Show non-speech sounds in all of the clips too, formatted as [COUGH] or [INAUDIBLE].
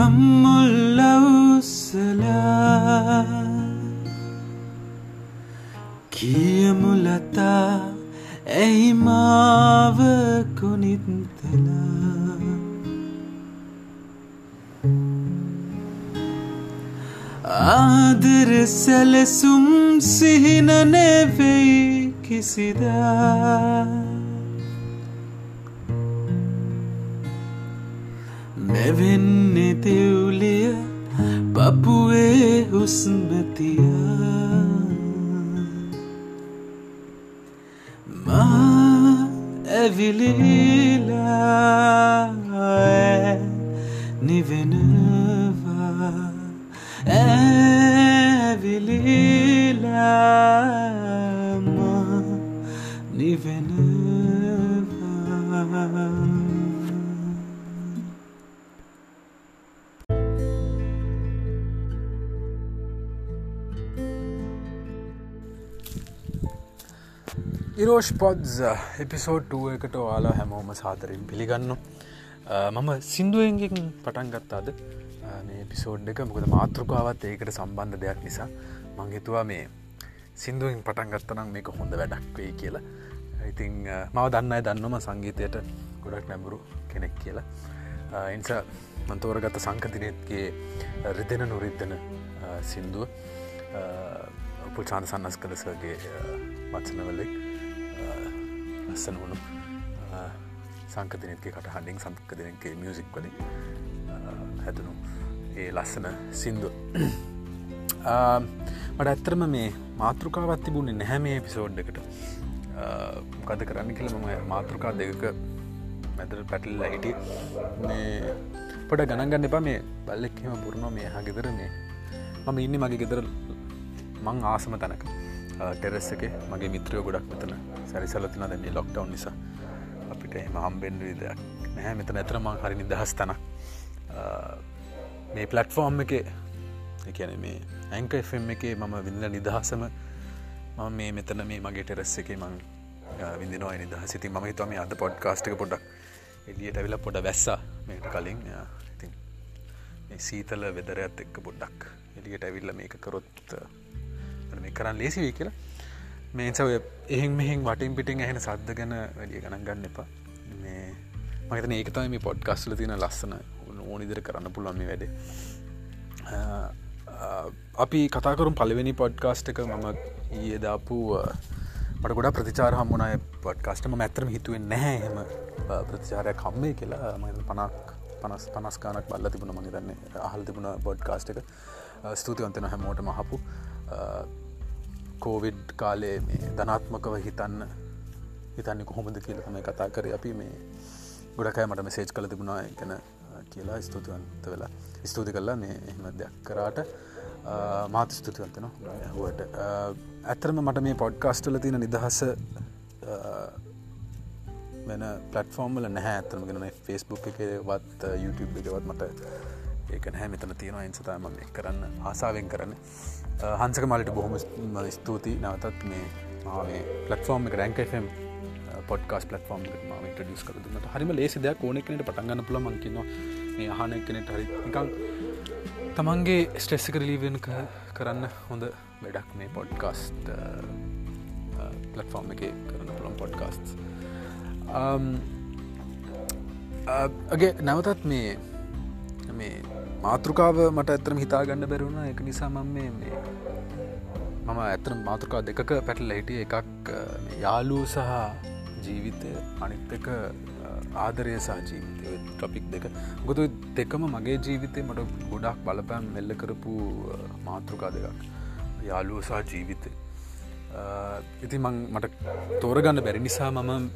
කම්මුල්ලවුස්සලා කියමුලතා ඇහිමාව කොනිත්තලා ආදර සැලසුම් සිහින නෙවෙයි කිසිදා ඇවිලිලා නිවෙනවා ඇවිලිලා ඉරෝෂ් පොඩ්ස් එපිසෝඩ් එකට ඔයාලා හැමෝම සාදරින් පිළිගන්න මම සිින්දුවෙන්ගෙන් පටන් ගත්තාද? මේ පිසෝඩ් එක මොකද මාතෘකාවත් ඒකට සම්බන්ධ දෙයක් නිසා මංහිතුවා මේ සිින්දුවෙන් පටන් ගත්තනම් මේක හොඳ වැඩක් වෙයි කියලා. ඉතිං මව දන්නයි දන්නම සංගීතයට ගොඩක් නැඹුරු කෙනෙක් කියලා. ඉන්ස මන්තෝරගත සංකතිනෙත්ගේ රිදෙන නොරිද්දන සින්දුව පුල්චාන සන්නස් කලසගේ වත්සනවලෙක් ලස්සන වුණු සංකතිනක කට හඩිින් සංකදනගේ මියසික් වලින් හැදනු ඒ ලස්සන සින්දු. මට ඇත්තරම මේ මාතෘකාවත් තිබුණේ නැහැ මේ පිසෝඩ් එකට. ගත කරන්න කියල මම මාතෘකා දෙක මැදර පැටල්ල හිටිය. පොට ගණන්ගන්න එපා. මේ බල්ලෙක්හෙම පුරුණෝ මේ හගෙදර මේ මම ඉන්න මගේ ගෙදර මං ආසම තැනක. ටෙරෙස් එක මගේ මිත්‍රයෝ ගොඩක් මෙතන සැරිසලතින දැ මේ ලොක්ටව් නිසා. අපිට එම හම්බෙන්ඩ දෙයක් නැහැ. මෙත ඇතරම හරි නිදහස් තන මේ පලට්ෆෝර්ම් එක එකන මේ ඇංක එම් එක මම විඳ නිදහසම මම මේ මෙතන මේ මගේ ටෙරස් එක මං විදිනවා නිදහ සිති ම හිතම අද පොඩ්කාස්ටක පොඩක් එලියට ඇවිල පොඩ වැස්සා මේට කලින්. ඉතින් සීතල වෙදරයත් එක්ක පොඩ්ඩක් එලියට ඇවිල්ල මේක කරොත් මේ කරන්න ලේසි වේ කියලා. මේසව එහෙන් මෙහෙන් වටින් පිටින් ඇහෙන සද්ද ගැන වැඩිය ගණන් ගන්න එපා. මේ මගතන ඒක තමයි මේ පොඩ්කස්ල තින ලස්සන ඕනිදර කරන්න පුළුවන් මේ වැඩේ. අපි කතාකරුම් පලවෙනි පොඩ්කාස්ට එක. මම ඊයදාපු මට ගොඩ ප්‍රතිචාර හම්මුණය පොඩ්කාස්ටම ඇතරම හිතුවෙන් නැහැ එම ප්‍රතිචාරය කම්මේ කියලා. ම පනක් පනස් පනස්කානක් බල්ල තිබුණ. මගේ දන්න අහල් තිබුණ බොඩ්කාස්ට එක. ස්තුතිවන්තන හැමෝට මහපු කෝවිඩ් කාලේ මේ ධනාත්මකව හිතන්න හිතන්න කොහොමද කියල තමයි කතා කර. අපි මේ ගොඩකයි මට මෙසේජ් කළ තිබුණා ගැන කියලා ස්තුතිවන්ත වෙලා. ස්තුති කල්ලා මේ එහෙම දෙයක් කරාට. මාත ස්තුතිවන්තන හුවට ඇත්තරම මට මේ පොඩ්කාස්ටල තියෙන නිදහස වෙන පලටෆෝර්ම්ල නැහැ ඇතරම ගෙන ෆස්බුක් එකවත් YouTube එකවත් මට ඒක නැහැ. මෙතන තියෙනවා. ඉන්සතාම මේ කරන්න ආසාාවෙන් කරන්න. හන්සක මලට බොහොම ස්තුතියි. නවතත් මේ මාවේ පලටෆෝර්ම් එක රැන්කම් පොඩ්කාස් පලටෆෝර්ම් ම ටඩියස් කර දුන්නට. හරිම ලේසි දෙයක් ඕනෙකනට පටන්ගන්න පුළ මකින්න මේ අහන කෙනෙට හරි නිකං තමන්ගේ ස්ට්‍රෙස්සක ලිවෙන කරන්න හොඳ වැඩක් මේ පොඩ්කාස්ට පලටෆෝර්ම් එක කරන්න පුළන් පොඩ්කාස්ට අගේ නැවතත් මේ මේ මාතෘකාව මට ඇතරම හිතාගන්න බැරුණ එක නිසා මම මේ මම ඇතර මාතෘකා දෙකක පැටල හිටිය. එකක් යාලූ සහ ජීවිතය. අනිත් එක ආදරය සහ ජීවිතය. ටොපික් දෙක. ගොතු දෙකම මගේ ජීවිතය මට ගොඩක් බලපෑම් මෙල්ල කරපු මාතෘකා දෙකක්. යාලුව සහ ජීවිතය ඉති මං මට තෝරගන්න බැරි නිසා මම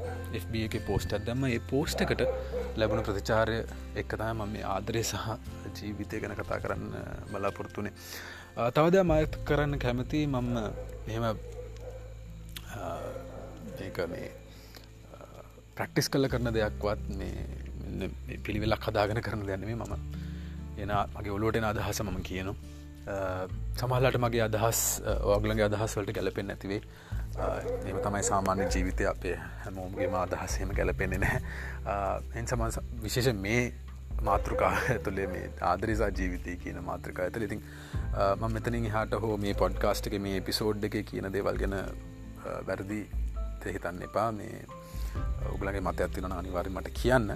FB එක පෝස්ට ඇදම ඒ පෝස්ට එකට ලැබුණ ප්‍රතිචාරය එක්කතයි මම මේ ආදරය සහ ජීවිතය ගැන කතා කරන්න බලාපොරත්තුනේ තවද මයත් කරන්න කැමති මම එහෙම ඒක මේ ප්‍රක්ටිස් කල්ල කරන දෙයක්වත් මේ පිළිවෙලක් හදාගෙන කරන දැනීම මම. එන මගේ ඔලෝටෙන අදහස මම කියනවා. සමහලට මගේ අදහස් ඔගලගේ අදහස් වලට ගැලපෙන් නැතිවේ. එම තමයි සාමාන්‍ය ජීවිතය අපේ හැමෝම්ගේම අදහස්සේම ගැලපෙන්නේ නැහැ. එන් සම විශේෂ මේ මාතෘකා ඇතුළේ මේ ආදරිසා ජීවිතය කියන මාතෘකා ඇතුළ ඉතින් ම මෙතනින් හට හෝ මේ පොඩ්කාස්ට් එක මේ එපිසෝඩ් එක කියන දේවල් ගැන වැරදි තෙහිතන්න එපා. මේ උගලගේ මත ඇත්තින අනිවාරි මට කියන්න.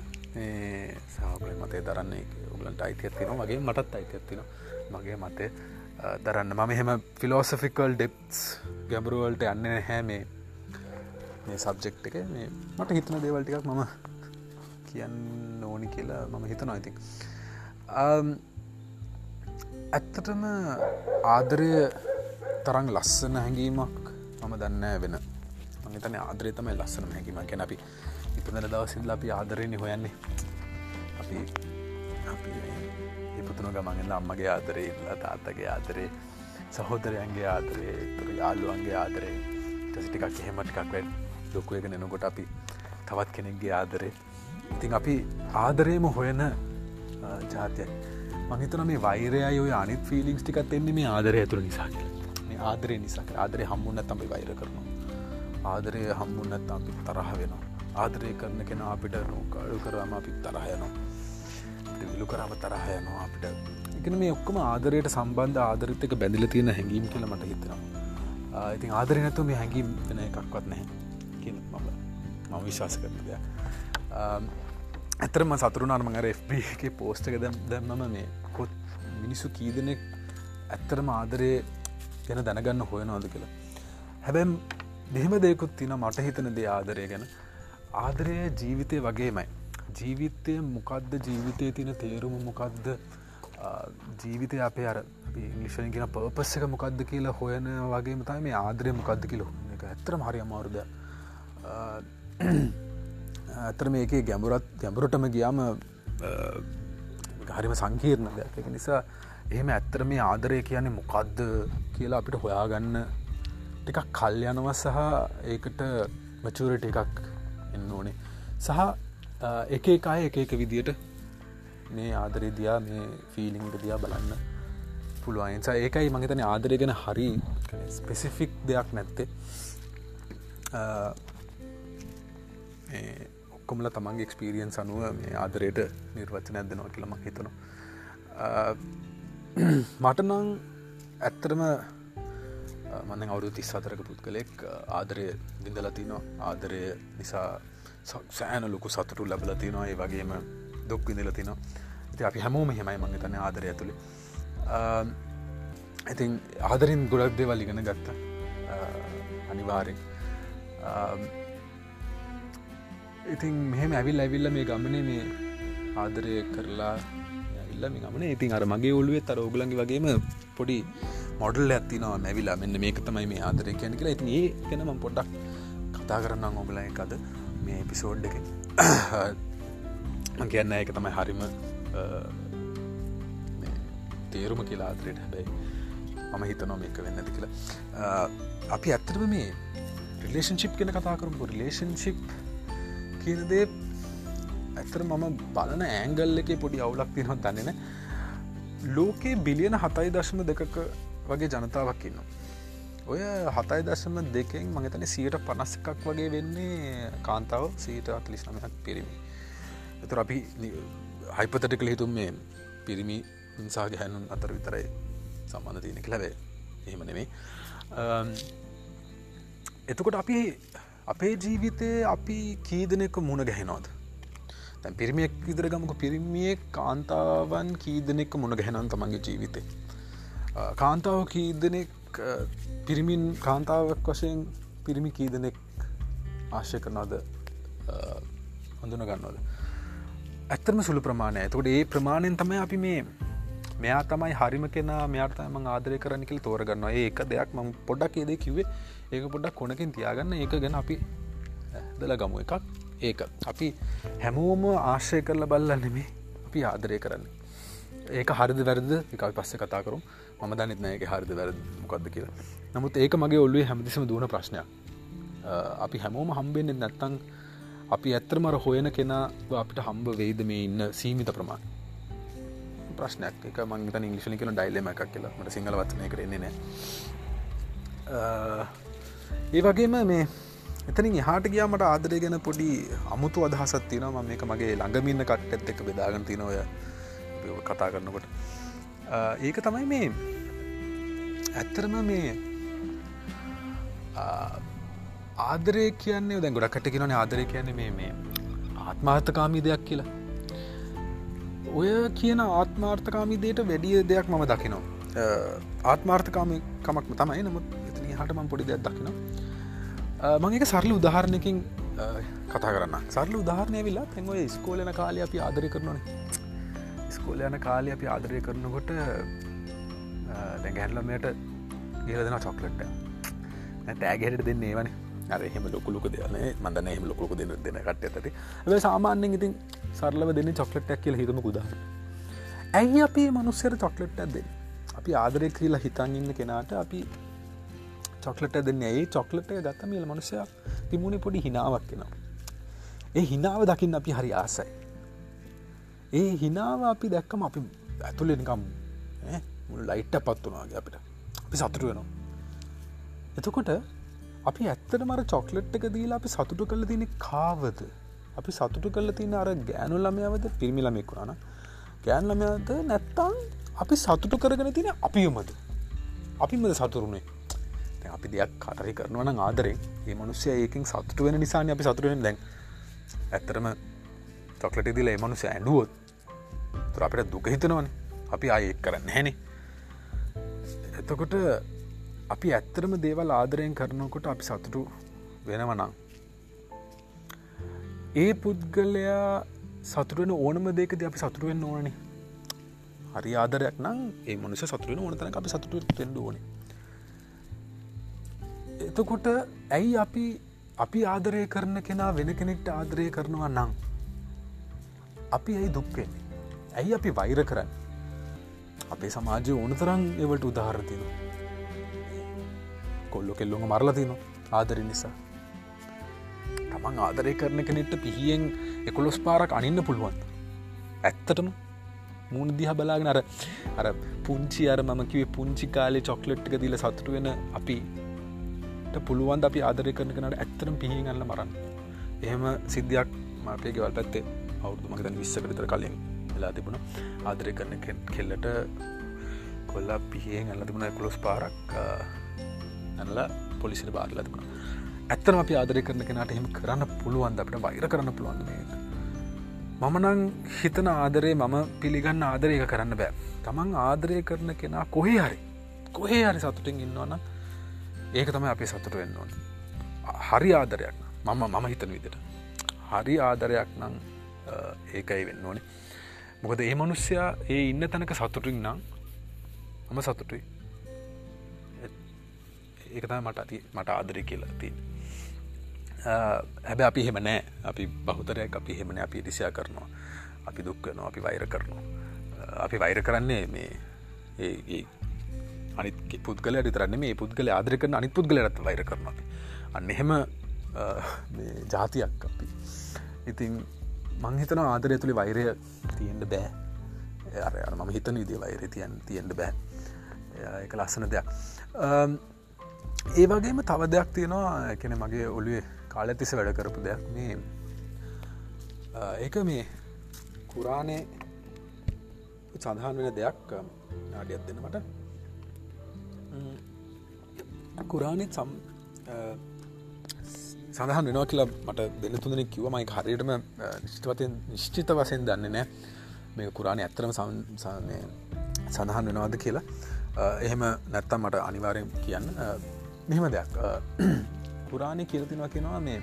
සහගල මතේ දරන්නේ උගලන්ට අයිතියත්තින මගේ මටත් අයිතියත්තින මගේ මතේ දරන්න. මම එහෙම ෆිලෝසෆිකල් ඩෙප්ස් ගැඹරුවල්ට යන්න හැ මේ මේ සබ්ජෙක්් එක. මේ මට හිතන දේවල්ටිකක් මම කියන්න ඕනි කියලා මම හිතනවා ඉතින්. ඇත්තටම ආදරය තරං ලස්සන හැඟීමක් මම දන්න වෙන. මතන ආදරය තමයි ලස්සන හැකිම ගැන අපි ඉපනර දවසිල්ල අපි ආදරයනි හොයන්නේ. අපි අපි ඉපතුන ගමන්ගල අම්මගේ ආදරේ ඉල්ලා තාත්තගේ ආදරේ සහෝදරයන්ගේ ආදරේ තුර යාල්ලුවන්ගේ ආදරේ. ටසිටිකක් එහෙමටිකක් වැ ලොකුවගෙන එනකොට අපි තවත් කෙනෙක්ගේ ආදරේ. ඉතින් අපි ආදරයම හොයන ජාතියයි මහිතන මේ වෛරය ඔය අනිත් ෆිලික්ස් ටිකත් එන්නේ මේ ආදරය ඇතුළ නිසා මේ ආදරය නිසා ආදරය හම්මුන්න තමයි වෛර කරනවා. ආදරය හම්මුන්නත් අපි තරහ වෙනවා. ආදරය කරන කෙන අපිට නොකාඩු කරම අපි තරහයනවා විලු කරම තරහයනවා අපිට. එකන මේ ඔක්කම ආදරයට සම්බන්ධ ආදරිතක බැඳිල තියෙන හැඟීම් කියල මට හිතනවා. ඉතින් ආදරය නැතු මේ හැඟීම් වෙන එකක්වත් නැහැ කිය මම මම විශවාස කරන දෙයක්. ඇතරම සතුරුනාර්ම අර FB එක පෝස්ටක දැම්මම මේ කොත් මිනිස්සු කීදනෙක් ඇත්තරම ආදරය ගැන දැනගන්න හොයනවාද කියලා. හැබැම් දෙහෙම දෙකුත් තින මට හිතන දේ ආදරය ගැන. ආදරය ජීවිතය වගේමයි. ජීවිතය මොකක්ද ජීවිතය තින තේරුම මොකක්ද ජීවිතය අපේ අර ඉංගලිෂලින් කියෙන පර්පස් එක මොකක්ද කියලා හොයන වගේ මතයි මේ ආදරය මොකක්ද කියලො එක ඇත්තර හරි අමාරුද ඇතර මේක ගැඹුරත් ගැඹුරටම ගියාම හරිම සංකීර්ණ දෙයක්. එක නිසා එහෙම ඇත්තර මේ ආදරය කියන්නේ මොකක්ද කියලා අපිට හොයාගන්න ටිකක් කල් යනව සහ ඒකට මචූරට එකක් එන්න ඕනේ. සහ එක එකයි එක එක විදියට මේ ආදරය දයා මේ ෆීලිංට දයා බලන්න පුළුවන්සා ඒකයි මහිතන ආදරය ගැන හරි ස්පෙසිෆික් දෙයක් නැත්තේ. ඔක්කොමල තමන්ගේ එක්ස්පිරියන් අනුව මේ ආදරයට නිර්වචන ඇදනවා කියලම හිතනවා. මටනං ඇත්තරම මන්න අවුරු තිස් අතරක පුත් කළෙක් ආදරය දිඳලතිනවා ආදරය නිසා සෑන ලොකු සතුටු ලැබලතිනවා ඒ වගේම දුක් විඳලතිනවා ඉති අපි හැමෝම හෙමයි මංග තන ආදරය ඇතුළි ඉතින් ආදරින් ගොඩක් දේවල් ඉගෙන ගත්ත. අනිවාරෙන් ඉතින් මෙහෙම ඇවිල් ඇවිල්ල මේ ගමනේ මේ ආදරය කරලා ඉල්ල මේ ගමන. ඉතින් අර මගේ ඔල්ුවේ තර ඔගලන්ගේ වගේම පොඩි මොඩල් ඇතිනවා මැවිලා මෙන්න මේක තමයි මේ ආදරය කියන කියලා. ඉතින් ඒ කෙනම පොඩ්ඩක් කතා කරන්න ඔබල එකද මේ පිසෝඩ් එක. කියන්න එක තමයි හරිම තේරුම කියලා ආදරයට හැබැයි මම හිතනො මේක වෙන්න ඇති කියලා. අපි ඇත්තටම මේ රිලේෂන්ශිප් කෙන කතා කරපු රිලේෂන්ශිප් කියනදේ ඇතර මම බලන ඇංගල් එක පොඩි අවුලක් තිනොත් දන්නන ලෝකයේ බිලියන හතයි දශම දෙකක වගේ ජනතාවක් ඉන්න ඔය හතයි දශම දෙකෙන් මගතන සියට පනස් එකක් වගේ වෙන්නේ කාන්තාව සීට අතලිස් නමහත් පිරිමි. එතුර අපි හයිපතටිකල හිතුම් මේ පිරිමි ඉන්සාගේ හැනුන් අතර විතරයි සම්බන්ධ තියෙනෙ ලැබේ එහෙම නෙමේ එතකොට අපි අපේ ජීවිතය අපි කීදනෙක මුණ ගැහෙනවාද? තැන් පිරිමියෙක් විදර ගමක. පිරිමිය කාන්තාවන් කීදනෙක් මුණ ගැහෙනන් තමන්ගේ ජීවිතය කාන්තාව කීදනෙක් පිරිමින් කාන්තාවක් වශයෙන් පිරිමි කීදනෙක් ආශ්‍ය කරනවාද? හොඳුන ගන්නවද? ඇත්තරම සුළු ප්‍රමාණය ඇතකට ඒ ප්‍රමාණයෙන් තමයි අපි මේ මෙයා තමයි හරිම කෙන මෙයාටම ආදරය කරනිකල් තෝරගන්නවා. ඒක දෙයක් ම පොඩක් ඒදේ කිවේ ඒක පොඩක් කොනකින් තියාගන්න. ඒක ගැන අපි දල ගමු එකක්. ඒක. අපි හැමෝම ආශ්‍රය කරල බල්ල නෙමේ අපි ආදරය කරන්න. ඒක හරිද වැරද එකයි පස්ස කතා කරු ම දනිත්න එක හරිද වැරද මොකක්ද කියලා. නමුත් ඒක මගේ ඔල්ලුවේ හැමතිසම දුවන ප්‍රශ්නයක්. අපි හැමෝම හම්බෙන්න්න නැත්තං අපි ඇත්තරමර හොයන කෙනා අපිට හම්බ වෙයිද මේ ඉන්න සීමිත ප්‍රමාණ ප්‍රශ්නයක්. එක මංගත ඉංගලිෂලි කන ඩයිලම එකක් කියලා. මට සිංහල වත්නය කරන්නේ නෑ. ඒ වගේම මේ එතනින් එහාට ගියාමට ආදරය ගැන පොඩි අමුතු අදහසත් තින ම මේක මගේ ළඟමින්න කට්ටත් එක් බෙදාගන තිනොය කතා කරනකොට. ඒක තමයි මේ. ඇත්තරම මේ ආදරය කියන්නේ දැන් ගොඩක් කට කියනන ආදරය කියන්නේ මේ මේ ආත්මාර්ථකාමී දෙයක් කියලා. ඔය කියන ආත්මාර්ථකාමී දේට වැඩිය දෙයක් මම දකිනවා. ආත්මාර්ථකාමී කමක්ම තමයි. නමුත් එතන හටමන් පොඩි දෙයක් දකිනවා. මංක සරල උදාහරණයකින් කතා කරන්න සරල උදාහරණය විලා තැන්ව ස්කෝලන කාලය අපි ආදරය කරනන ස්කෝල යන කාලය අපි ආදරය කරනකොට දැඟැල්ලමයට ගිල දෙෙන චොක්ලට්ට තෑගැට දෙන්නේ වනේ අර එහෙම ලොකුලුක දෙන මඳන එහම ලොකුක දෙන දෙන කට ඇතට ඇ සාමාන්‍යෙන් ඉතින් සරලව දෙන්න චොක්ලට්ක් කියල හිතම කුදා ඇයි අපි මනුස්සර චොක්ලට් ඇද අපි ආදරය කියලා හිතන් ඉන්න කෙනාට අපි චොක්ලට දෙන්න. ඒ චොක්ලට ගත්ත මේල මනුසය තිමුණේ පොඩි හිනාවක් කෙනවා ඒ හිනාව දකින්න අපි හරි ආසයි. ඒ හිනාව අපි දැක්කම අපි ඇතුලෙනිකම් ලයිට්ට පත් වනාගේ අපිට. අපි සතුරු වෙනවා. එතකොට අපි ඇත්තට මර චොක්ලට් එක දීලා අපි සතුටු කල තින කාවද? අපි සතුටු කල තින අර ගෑනු ළමයවද පිරිමි ළමෙක් වුණන ගෑන් ළමයද නැත්තං අපි සතුටු කරගෙන තින අපියමද අපිමද සතුරුණේ අපි දෙයක් කටරි කරනවන ආදරෙන්. ඒ මනුස්්‍යය ඒකින් සතුට වෙන නිසාන අපි සතුරුවෙන් දැන් ඇත්තරම චොක්ලට දිල ඒ මනුසය ඇඩුවොත් තුර අපිට දුක හිතනවන. අපි ආයෙක් කරන්න හැනේ එතකොට අපි ඇත්තරම දේවල් ආදරයෙන් කරනකොට අපි සතුටු වෙනවනං. ඒ පුද්ගලයා සතුරුවෙන ඕනම දෙකද අපි සතුරුවෙන් ඕනනේ. හරි ආදරයක් නම් ඒ මනුස සතුරුවෙන ඕනතන අපි සතුට තෙන්ඩ ඕන. එතකොට ඇයි අපි අපි ආදරය කරන කෙනා වෙන කෙනෙක්ට ආදරය කරනවා නං අපි ඇයි දුක්වෙන්නේ ඇයි අපි වෛර කරන්න? අපේ සමාජය ඕන තරන් එවට උදාහරතිනවා කොල්ලො කෙල්ලොම මරලා තින ආදර නිසා. තමන් ආදරය කරන කෙනෙට පිහියෙන් එකොළොස් පාරක් අනින්න පුළුවන් ඇත්තටම? මුණ දිහ බලාගෙන අර අර පුංචි අර මම කිවේ පුංචි කාලේ චොක්ලෙට්ක දිල සතුට වෙන අපි පුළුවන් අපි ආදරය කරන කනට ඇත්තරම් පිහි ගන්න මරන්න? එහෙම සිද්ධයක් මාපේ ගෙවල් පැත්තේ අවුදු මකතන් විස්සකටතර කලින් වෙලා තිබුණ. ආදරය කරන කෙල්ලට කොල්ලා පිහියෙන් ඇල්ල තිබුණ කොළොස් පාරක් නැල්ල පොලිසිට බාරලා තිබුණ. ඇත්තන අපි ආදරය කරන කෙනට එහෙම කරන්න පුළුවන්ද? අපට වෛර කරන්න පුළුවන් මේ මමනං හිතන ආදරේ මම පිළිගන්න ආදරයක කරන්න බෑ. තමන් ආදරය කරන කෙනා කොහේ හරි කොහේ හරි සතුටින් ඉන්නවන ඒක තම අපි සතුට වෙන්න ඕන. හරි ආදරයක් මම මම හිතන විදිට හරි ආදරයක් නං ඒකයි වෙන්න ඕනේ. මොකද ඒ මනුස්්‍යයා ඒ ඉන්න තැනක සතුටින් නම් මම සතුටුයි. ඒකතම මට ඇති මට ආදරය කියලා ති හැබැ අපි හෙම නෑ. අපි බහුතරයක් අපි හෙමන අපි ඉරිසියා කරනවා. අපි දුක්කනවා අපි වෛර කරනවා. අපි වෛර කරන්නේ මේ ඒ අනි පුද්ගල තරන්න මේ පුද්ගල ආදර කරන අනි පුද්ගල ඇත වෛර කරනවා අන්න එහෙම ජාතියක් අපි. ඉතින් මංහිතන ආදරය තුළි වෛරය තියෙන්ට බෑ. අර මම හිතන විදි වෛර තියන් තියෙන්ට බෑ. එක ලස්සන දෙයක්. ඒ වගේම තව දෙයක් තියෙනවා. එකන මගේ ඔළුවේ කාල තිස වැඩ කරපු දෙයක්. මේ ඒක මේ කුරාණය සඳහන් වෙන දෙයක් නාඩියත් දෙනමට කුරාණෙත් සම් සඳහන් වෙනවා කියලා මට දෙන්න තුඳන කිව මයි හරියටම නිශ්ිතවතයෙන් නිශ්චිත වසයෙන් දන්නේ නෑ මේ කුරාණය ඇත්තරම සඳහන් වෙනවාද කියලා. එහෙම නැත්තම් මට අනිවාරයෙන් කියන්න. මෙහෙම දෙයක්. පුරාණය කියලතිනවා කෙනවා මේ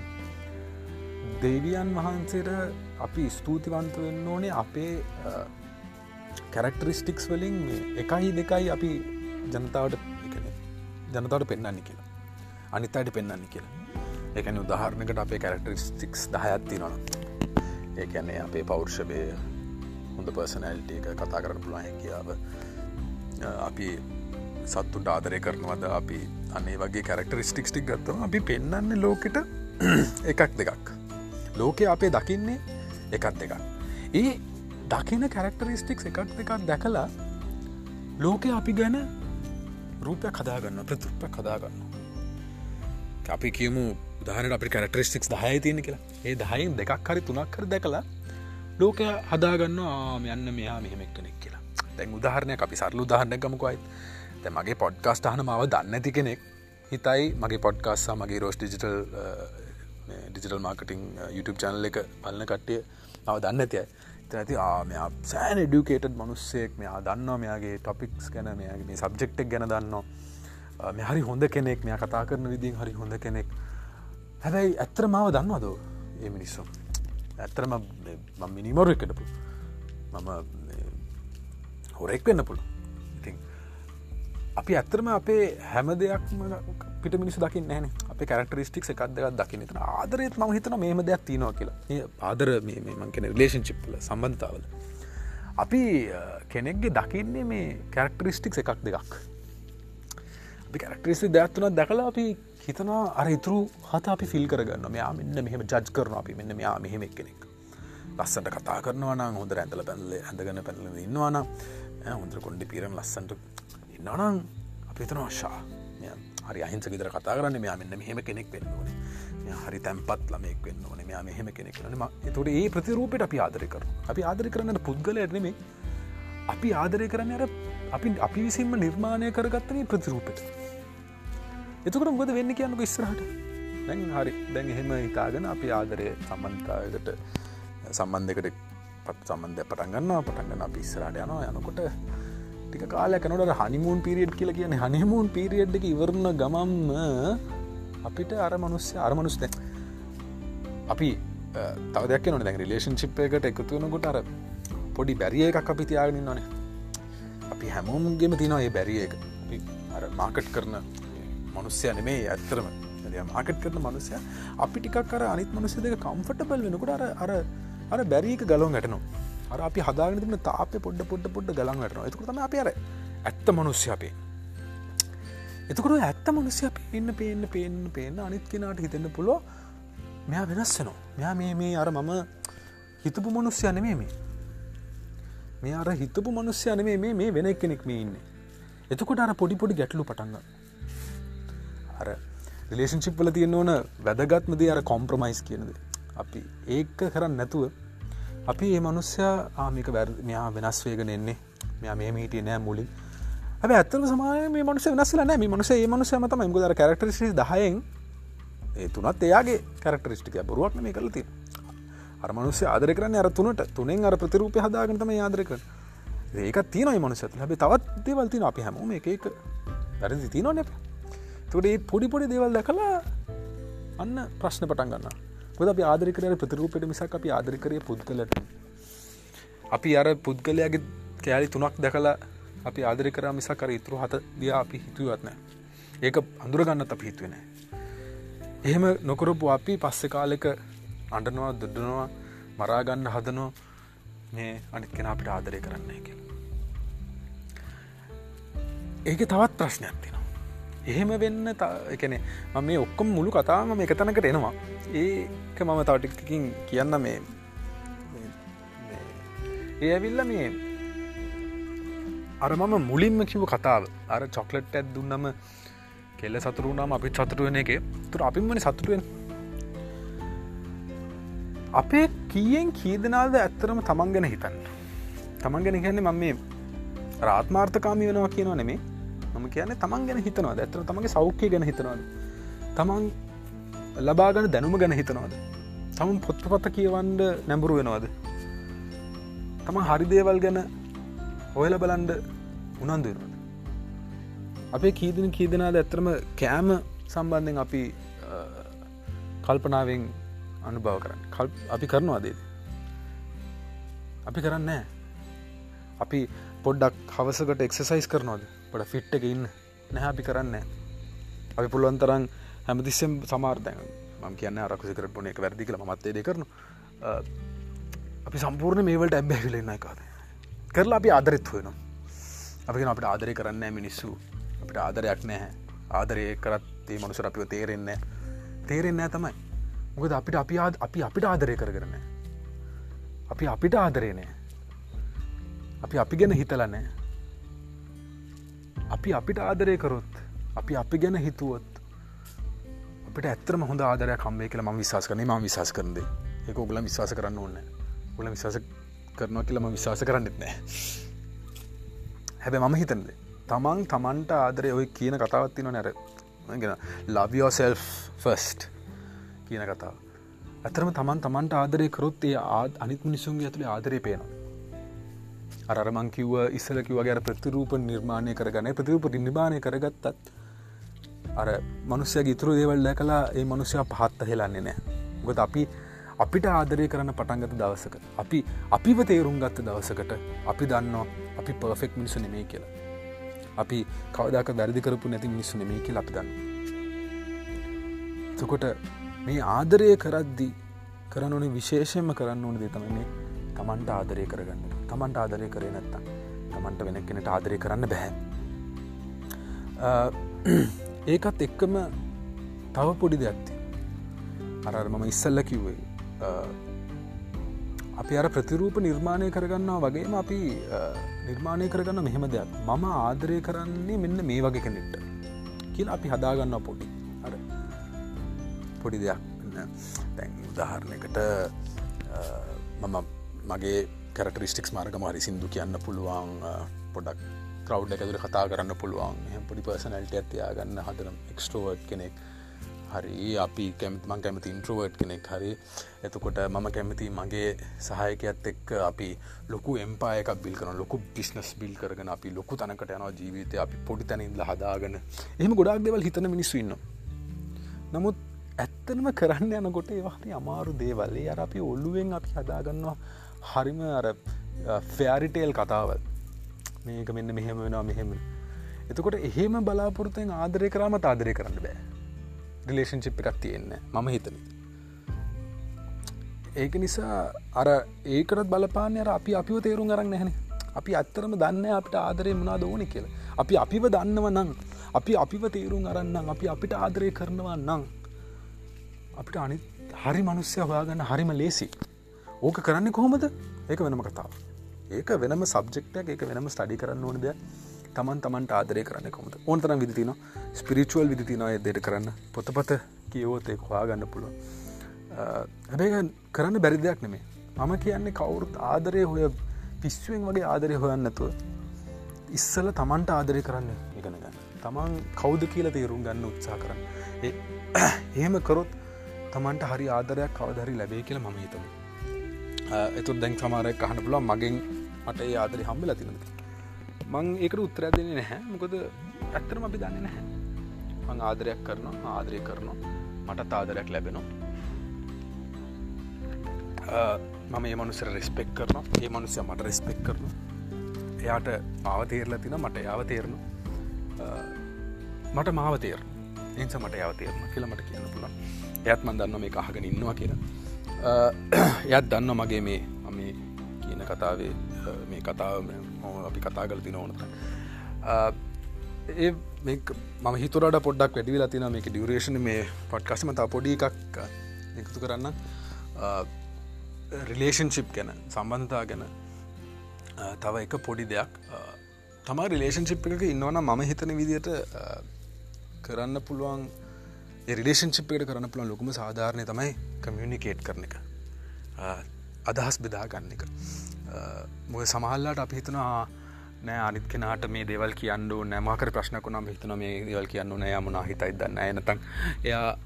දෙවියන් වහන්සේට අපි ස්තුතිවන්ත වෙන්න ඕනේ අපේ කැරක්ටරිස්ටික්ස් වලින් එකයි දෙකයි අපි ජනතාවට ජනතාවට පෙන්න්නන්නේ කියලා. අනිත් අයට පෙන්න්න කියලා. එකන උදාහරණකට අපේ කැරක්ටරිස්ටික්ස් දහයත්ති නොන ඒකැන්නේ අපේ පෞර්ෂභය හොඳ පර්සනැල්ට එක කතා කරන්න පුළුවන් හැකියාව අපි සත්තුට ආදරය කරනවද? අපි අන්නේ වගේ කැරක්ටරිස්ටික්ස් ටික් ගත්තම අපි පෙන්න්නන්නේ ලෝකෙට [CLEARS THROAT] එකක් දෙකක්. ලෝකෙ අපේ දකින්නේ එකත් දෙකක්. ඒ දකින කැරක්ටරිස්ටික්ස් එකක් දෙකක් දැකලා ලෝකෙ අපි ගැන රූපයක් කදාගන්න ප්‍රතුප්ප කදාගන්න අපි කියමු උදාහනට අපි කරටරිස්ටික්ස් දහය තියෙන කියලා. ඒ දහයින් දෙකක් හරි තුනක් කර දැකලා ලෝක හදාගන්න ආම යන්න මෙයා මෙහෙමෙක් කෙනෙක් කියලා. දැන් උදාහරණය අපි සරලු දාහරණ ගමකුයි තැ මගේ පොඩ්කාස්ට හන මාව දන්නඇති කෙනෙක්. හිතයි මගේ පොඩ්කාස්සා මගේ Rose digital digital marketing YouTube channel එක බලන්න කට්ටිය මව දන්න ඇතියි ඇති මෙයා සෑන ඩියුකේටඩ් මනුස්සෙක්. මෙයා දන්නවා මෙයාගේ ටොපික්ස් ගැන මෙයාගේ මේ සබ්ජෙක්්ක් ගැන දන්නවා. මෙ හරි හොඳ කෙනෙක් මෙයා කතා කරන විදිින් හරි හොඳ කෙනෙක්. හැබැයි ඇත්තර මාව දන්නවද ඒ මිනිස්සු? ඇත්තරම මිනිමොරු එකටපු මම හොරෙක් වෙන්න පුළු ඉතින් අපි ඇත්තරම අපේ හැම දෙයක්ම පිට මිනිස් දකින්න න අප කරක්ටරිස්ටික් එකක් දෙක් දකින්න. තන ආදරයත් ම හිතන මේම දෙයක් තියනවා කියලා. ආදර මං කෙන ලේෂන්චිප්ල සම්බන්ධතාවල. අපි කෙනෙක්ගේ දකින්නේ මේ කැරක්ටරිස්ටික් එකක් දෙකක්. අපි කැරක්ටරිස්ි දැත්තුන දැකලා අපි හිතනවා අර ඉතුරු හත අපි ෆිල් කරගන්න මෙයා මෙන්න මෙහම ජජ් කරන අපි මෙන්න මෙයා මෙහෙමක් කෙනෙක් ලස්සට කතා කරනවන හොඳ ඇඳල පැල්ල ඇඳගන පැල්ල ඉන්නවාන හොඳ කොන්ඩි පිරම් ලස්සන්ට ඉන්නනම් අපි තන ශා හරි අහිංස විතර කතා කරන්න. මෙයා මෙන්න මෙහෙම කෙනෙක් වෙන්න ඕනේ. හරි තැන්පත් ළමෙක් වෙන්න ඕන. මෙයා මෙහෙම කෙනෙක් න තුට ඒ ප්‍රතිරූපයට අපි ආදරය කර අපි ආදරය කරන්න පුද්ගල ඇනෙමේ අපි ආදරය කරන්න අර අපි අපි විසින්ම නිර්මාණය කරගත්තන ප්‍රතිරූපට. එතකට ගොද වෙන්න කියන්නක ඉස්රහට දැන් හරි. දැන් එහෙම හිතාගෙන අපි ආදරය සම්බන්ධයකට සම්බන්ධකට පත් සම්බන්ධය පටන්ගන්නවා පටන්ගන්න අපි ඉස්සරට යනවා. යනකොට ටික කාලයකනොට හනිමූන් පිරිියඩ් කියල කියන හනිමූන් පිරිියඩ් එක ඉවරණ ගමම්ම අපිට අර මනුස්්‍ය අරමනුස්ත අපි තවදයක් නො දැන් රිලේෂන් චිප් එකට එකතු වනකොට අර පොඩි බැරිය එකක් අපි තියාගෙන නොනේ අපි හැමෝම්ගෙම තිනවා ඒ බැරිය එක. අර මාකට් කරන මනුස්්‍යය නෙමේ ඇත්තරම මාකට් කරන මනුසය අපි ටිකක් කර අනිත් මනුස්්‍ය දෙක කම්ෆටබල් වෙනකොට අර අර අර බැරික ගලොන් ඇටනවා අර අපි හදාගෙන තින තාපය පොඩ්ඩ පොඩ්ඩ පොඩ්ඩ ගලන් වැටන එතුකතම අප අර ඇත්ත මනුස්්‍ය අපේ. එතකට ඇත්ත මනුස්්‍ය අප ඉන්න පේන්න පේන්න පේන්න අනිත් කෙනට හිතෙන්න්න පුළුව මෙයා වෙනස්සනවා මෙයා මේ මේ අර මම හිතපු මනුස්්‍ය නෙමේ මේ. මේ අර හිතපු මනුස්්‍ය නෙමේ මේ මේ වෙන කෙනෙක් මේ ඉන්න. එතකොට අර පොඩි පොඩි ගැටලු පටන්ග අර රිලේෂන්ශිප්වල තියෙන ඕන වැදගත්මද අර කොම්ප්‍රමයිස් කියනද අපි ඒක කරන්න නැතුව අපි ඒ මනුස්්‍යයා ආමික වැර් මෙයා වෙනස් වේගෙන එන්නේ. මෙයා මේ මීටිය නෑ මුලින්. ඇ ඇත්තම සමාය මේ මනුස වෙනස්සල නෑ. මේ මනුසේ ඒ මනුසයම තම මුදර කරක්ටරිසි දහයෙන් ඒ තුනත් එයාගේ කරක්ටරිස්ටික බරුවක් මේ කලති අර මනුස්්‍ය ආදර කරන්න අර තුනට. තුනෙන් අර ප්‍රතිරූපය හදාගතම ආදරක ඒක තියනයි මනුසත හැබි තවත් දේවල් තින අපි හැමෝම එක වැරදි තිනො නැප තුට ඒ පොඩි පොඩි දේවල් දැකලා අන්න ප්‍රශ්න පටන් ගන්නා ගොද අපි ආදරිකරය ප්‍රතිරූපයට මිසක් අපි ආදරිකරය පුද්ගලට අපි අර පුද්ගලයාගේ කෑලි තුනක් දැකලා අපි ආදරි කර මිසකර ඉතුරු හත දිය අපි හිතුවත්නෑ ඒක අඳුරගන්නත් අපි හිතුවෙන එහෙම නොකරපු අපි පස්සෙ කාලෙක අඩනවා දුඩනවා මරාගන්න හදනෝ මේ අනිත් කෙන අපිට ආදරය කරන්න එක ඒක තවත් ප්‍රශ්නයක් තින එහෙම වෙන්න එකන ම මේ ඔක්කොම මුළු කතාම මේ එකතනකට එනවා. ඒක මම තවටිකින් කියන්න මේ ඒ ඇවිල්ල මේ අර මම මුලින්ම කිව කතාව අර චොක්ලට් ඇත් දුන්නම කෙල්ල සතුරුනාම අපි චතුරුවන එක. තුර අපිමනි සතුරුවෙන් අපේ කියෙන් කීදනාද ඇත්තරම තමන් ගැන හිතන්න? තමන් ගැන කියන්නේ මම මේ රාත්මාර්ථකාමි වෙනවා කියනවා නෙමේ මම කියන්නේ තමන් ගැන හිතනවා ඇතර තමගේ සෞඛ්‍ය ගැන හිතනවාද? තමන් ලබාගන දැනුම ගැන හිතනවාද? තමුන් පොත්පත කියවන්ඩ නැඹුරු වෙනවාද? තම හරි දේවල් ගැන ඔයල බලන්ඩ උනන්ද වෙනවාද? අපේ කීදන කීදනාද ඇත්තරම කෑම සම්බන්ධෙන් අපි කල්පනාවෙන් අනුභව කරන්න. කල් අපි කරනවාදේද අපි කරන්නේ අපි පොඩ්ඩක් හවසකට එක්සසයිස් කරනවාද? පොඩ ෆිට් එක ඉන්න. නැහැ අපි කරන්න අපි පුළුවන්තරන් හැමතිස්සම් සමාර්තය මම කියන්න අරකුසිකර පුුණ එක වැරදි කළ මත්තේ කරන අපි සම්පූර්ණ මේවලට ඇබ්බැහිලෙන්න එකකාද කරලා අපි ආදරෙත් වෙන අපි අපට ආදරය කරන්න මිනිස්සු. අපිට ආදරයක් නැහැ. ආදරය කරත්තේ මනුසර අපිව තේරෙන්න තේරෙන්නෑ තමයි. මොකද අපිට අපි අපි අපිට ආදරය කර කරන අපි අපිට ආදරේනෑ අපි අපි ගැන හිතලනෑ අපි අපිට ආදරය කරොත් අපි අපි ගැන හිතුවොත් අපිට ඇත්තරම හොඳ ආදරය කම්බේ කියලා ම විශවාස කරන ම විශවාස කරද එක ඔගල විශවාස කරන්න ඕන්න ගල විශවාස කරනවා කියලම විශවාස කරන්නෙත් නෑ හැබැ මම හිතන්ද තමන් තමන්ට ආදරය ඔය කියන කතාවත්තින නැර ගෙන ලවියෝසෙල් ෆස්ට් කියන කතාව. ඇතරම තමන් තමන්ට ආදරය කරොත් ඒ අනිත් මිනිසුන්ගේ ඇතුළේ ආදරය පේනවා. අරමං කිව්ව ඉස්සල කිවගේ ප්‍රතිරූප නිර්මාණය කරගන්න. ප්‍රතිරූප නිර්මාණය කරගත්තත් අර මනුස්සය ඉතුරු දේවල් දැ කලා ඒ මනුෂ්‍යයා පහත්ත හෙලන්නේ නෑ ගොත අපි අපිට ආදරය කරන්න පටන්ගත දවසක අපි අපිව තේරුම් ගත්ත දවසකට අපි දන්නවා අපි පර්ෆෙක්් මිනිසු නෙමේ කියලා. අපි කවදක වැරදි කරපු නැති මිනිස්සු නෙමේ කියලා අපි දන්න තකොට මේ ආදරය කරද්දි කරන ඕනේ විශේෂයෙන්ම කරන්න ඕන දේ තමයි මේ තමන්ට ආදරය කරගන්න. තමන්ට ආදරය කරේ නැත්තම් තමන්ට වෙන කෙනට ආදරය කරන්න බැහැ ඒකත් එක්කම තව පොඩි දෙයක්ති අර මම ඉස්සල්ල කිව්වේ අපි අර ප්‍රතිරූප නිර්මාණය කරගන්නවා වගේම අපි නිර්මාණය කරගන්න මෙහෙම දෙයක්. මම ආදරය කරන්නේ මෙන්න මේ වගේ කෙනෙට්ට කියල අපි හදාගන්න පොඩි. අර පොඩි දෙයක් දැන් උදාහරණයකට මම මගේ කරටරිස්ටික්ස් මාර්ග මහරි සිින්දු කියන්න පුළුවන් පොඩක් කව් එකතුර කතා කරන්න පුළුවන්. පොඩි පර්සනල්ට ඇතියාගන්න හදරම් එක්ස්ටෝවර්ඩ් කෙනෙක් හරි අපි කැමතිමන් කැමති ඉන්ට්‍රවර්ඩ් කෙනෙක් හරි. එතකොට මම කැමති මගේ සහයකයත් එක්ක අපි ලොකු එම්පායක බිල් කරන ලොකු බිස්නස් බිල් කරගෙන අපි ලොකු තනකට යනවා ජීවිතය අපි පොඩි තැනින්ල හදාගන්න එහම ගොඩක් දෙවල් හිතන මිනිස්සුන්න නමුත් ඇත්තනම කරන්න යනකොට ඒවාහරි අමාරු දේවල්ලේ අර අපි ඔල්ලුවෙන් අපි හදාගන්නවා හරිම අර ෆෑරිටේල් කතාවල්. මේක මෙන්න මෙහෙම වෙනවා මෙහෙම එතකොට එහෙම බලාපොරතයෙන් ආදරය කරාම ආදරය කරන්න බෑ. රිලේෂන්චිප් එකක් තියෙන්න මම හිතන ඒක නිසා අර ඒකටත් බලපානය අර අපි අපිව තේරුම් අරන්න නැහැන. අපි අත්තරම දන්න අපිට ආදරය මනා දෝනි කියලා. අපි අපිව දන්නව නං අපි අපිව තේරුම් අරන්නම් අපි අපිට ආදරය කරනවා නං අපිට අනි හරි මනුස්්‍ය හොයාගන්න හරිම ලේසි ඕක කරන්න කොහොමද? ඒක වෙනම කතාව ඒක වෙනම සබ්ෙක්ටක් එක වෙනම ස්ටඩි කරන්න ඕන දෙයක්. තමන් තමන්ට ආදරය කරන්න කොමට ඕන්තරම් විදිතින ස්පිරිචුවල් විදිතිනවා එදයට කරන්න. පොතපත කියවෝතේ හොයාගන්න පුළුව හැබේ කරන්න බැරි දෙයක් නෙමේ මම කියන්නේ කවුරුත් ආදරය හොය පිස්සුවෙන් වගේ ආදරය හොයන්නතුව ඉස්සල තමන්ට ආදරය කරන්න ඉගෙන ගන්න. තමන් කෞුද කියලා තේරුම් ගන්න උත්සා කරන්න. එහෙම කරොත් තමන්ට හරි ආදරයක් කවදහරි ලැබේ කියලා මම හිතම. එතුත් දැන් සමාරයක් අහන පුලා මගෙන් මට ඒ ආදරි හම්බල තිනද මං ඒකට උත්තරයක් දෙන්නේ නැහැ. මොකද ඇත්තරම අපි දන්නේ නැහැ. මං ආදරයක් කරනවා ආදරය කරනවා මට ආදරයක් ලැබෙනවා. මම ඒ මනුසර රෙස්පෙක් කරනවා. ඒ මනුසය මට රෙස්පෙක් කරනවා. එයාට මාව තේරල තින මට යාව තේරනු මට මාව තේර එනිස මට යාව තේරන කියලමට කියන්න පුළන් එයත් මන් දන්න මේ අහගෙන ඉන්නවා කියලා. යත් දන්න මගේ මේ අම කියන කතාවේ මේ කතාව අපි කතා කල තින ඕනත ඒ මම හිතුරට පොඩ්ඩක් වැඩි ලතින මේක ඩියරේෂණ මේ පොඩ්කසම තා පොඩි එකක් එකතු කරන්න. රිලේෂන්ශිප් ගැන සම්බන්ධතා ගැන තව එක පොඩි දෙයක්. තමා රිලේෂන්ශිප් එක ඉන්නවන මම හිතන විදියට කරන්න පුළුවන් රිලේෂන්ශිප්කට කරන්න පුළන් ලොකුම සාධාරණය තමයි කමියනිකේට් කරන එක. අදහස් බෙදා ගන්න එක. මොක සමහල්ලාට අපි හිතනවා නෑ අනිත් කෙනට මේ දෙවල් කියන්න නෑමකර ප්‍රශ්නකුණම් හිතන මේ දෙවල් කියන්න නෑ. මුණනා හිතයි දන්න ඇනතන් එයා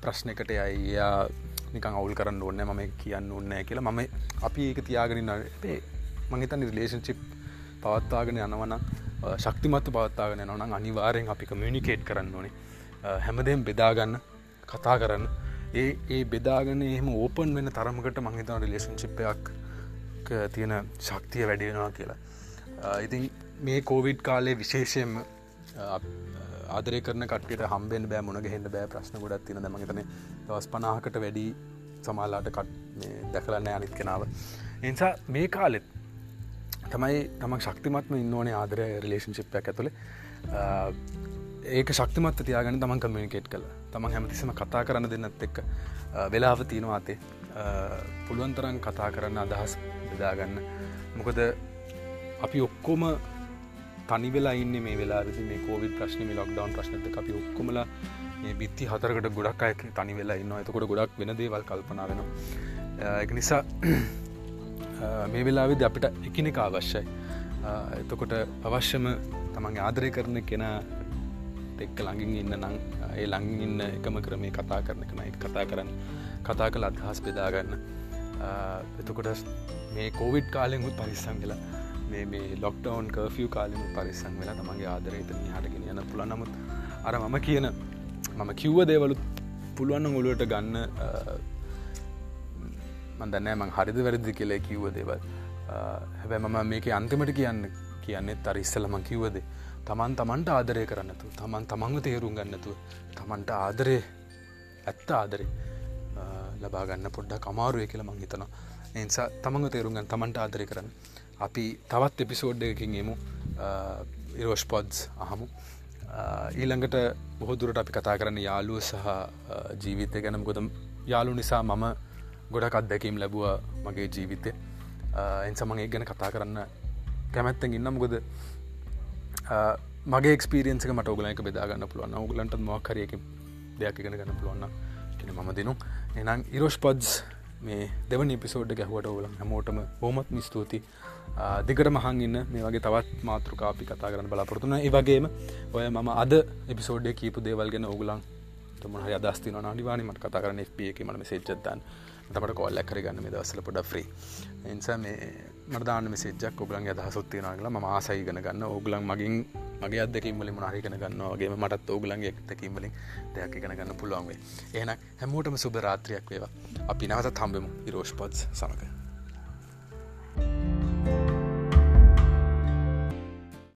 ප්‍රශ්නකට යයි. එයා නිකං අවුල් කරන්න ඕන්න මම කියන්න ඕන්නෑ කියලා මම අපි ඒක තියාගෙනන්න මහිතන් රිලේෂන්චිප් පවත්තාගෙන යනවන ශක්තිමත්ත පවත්තාගෙන නොනම් අනිවාරයෙන් අපි කමියනිකේට් කරන්න ඕනේ. හැමදෙම් බෙදාගන්න කතා කරන්න. ඒ ඒ බෙදාගන්න එහෙම ඕපන් වෙන තරමකට මංහිතන රිලේෂන්චිප්පයක් තියෙන ශක්තිය වැඩෙනවා කියලා. ඉතින් මේ කෝවිඩ් කාලේ විශේෂයෙන් ආදරය කරන කටට හම්බෙන් බෑ මුණ හෙන්න බෑ ප්‍රශ්න ගොඩත් තින මගතන දවස් පනාහකට වැඩි සමාලාට කට් දැකලන්න අනිත් කෙනාව. එනිසා මේ කාලෙත් තමයි තම ශක්තිමත්ම ඉන්නවනේ ආදරය රිලේෂන්ශිප්යක් ඇතුළේ ඒක ශක්තිමත් තියාගන්න තමන් කමියනිකේට් කළ. තමන් හැමතිසම කතා කරන්න දෙන්නත් එක්ක වෙලාව තියෙනවා අතේ. පුළුවන්තරන් කතා කරන්න අදහස් බෙදාගන්න. මොකද අපි ඔක්කොම තනි වෙලා ඉන්න මේ වෙලා මේ කෝවිድ ප්‍රශ්නම ලොක්ඩවන් ප්‍රශ්නත අපි ඔක්කොමල මේ බිත්ති හතරකට ගොඩක් අය තනි වෙලා ඉන්න එතකොට ගොඩක් වෙන දේවල් කල්පනා වෙන එක නිසා මේ වෙලාවිද අපිට එකනෙක අවශ්‍යයි. එතකොට අවශ්‍යම තමන්ගේ ආදරය කරන කෙන එක්ක ළඟින් ඉන්න නං ඒ ළඟින් ඉන්න එකම ක්‍රමේ කතා කරන කනයි කතා කරන්න කතා කළ අදහස් බෙදාගන්න එතකොට මේ කෝවිඩ් කාලෙකුත් පරිස්සම් වෙලා මේ මේ ලොක්ටවන් කර්ෆිය් කාලෙම පරිස්සම් වෙලා තමන්ගේ ආදරයට හටගෙන යන පුළ නමුත් අර මම කියන මම කිව්ව දේවලුත් පුළුවන්න ඔලුවට ගන්න මන්දන්නෑ මං හරිද වැරදි කියලේ කිව්ව දේවල්. හැබැ මම මේක අන්තිමට කියන්න කියන්නේ තර ඉස්සලම කිව්වදේ තමන් තමන්ට ආදරය කරන්නතු තමන් තමන්ව තේරුම් ගන්නතුව තමන්ට ආදරය ඇත්ත ආදරේ ලබාගන්න පොඩ්ඩක් අමාරුවය කියල මං හිතනවා. එනිසා තමන්ව තේරුම්ගන් තමන්ට ආදරය කරන්න. අපි තවත් එපිසෝඩ් එකකින් එමු. ඉරෝෂ් පොඩ්ස් අහමු. ඊළඟට බොහොදුරට අපි කතා කරන්න යාලුව සහ ජීවිතය ගැනම් ගොදම් යාලු නිසා මම ගොඩක් අත්දැකීම් ලැබුව මගේ ජීවිතය එන්සමගේ ගැන කතා කරන්න කැමැත්තෙන් ඉන්නම්. ගොද මගේ ක්ස්පිරියන්ක මට ඔගලක බෙදාගන්න පුළුවන්. ඔගලන්ට මක්කරයක දෙයක් ඉගෙන ගන්න පුළුවන්න කියෙන ම දෙනු. එනම් ඉරෝෂ් පොඩ්ස් මේ දෙවන පිසෝඩ් ගැහුවට ඔගල හැමෝටම බොහමත් මිස්තුති දිකට මහන් ඉන්න. මේ වගේ තවත් මාතෘකාපි කතා කරන්න බලාපොරතුන ඒවගේම ඔය මම අද එපිසෝඩ්ඩ කීපු දේවල්ගෙන ඔගුලන් තුමහ අදස්තින අනිවානීමට කතා කරන FP එක මට මෙසේච්චත්තන් තමට කොල්ල කරගන්න මේ දවසල පොඩ ්‍රී එනිසා මේ මර්දාන මෙසේජක් ඔගලන් අදහසොත්තියනගල ම ආසයිගෙන ගන්න. ඕගලන් මගින් මගේ අදකින්වලින් මනාරිකන ගන්න වගේ මටත් ඕගලන්ගේ එක්තකින්වලින් දෙයක් ඉගෙන ගන්න පුළුවන්ගේ ඒන හැමෝටම සුභ රාත්‍රයක් වේවා. අපි නවත තම්බෙමු ඉරෝෂ් පොත්ස් සමඟ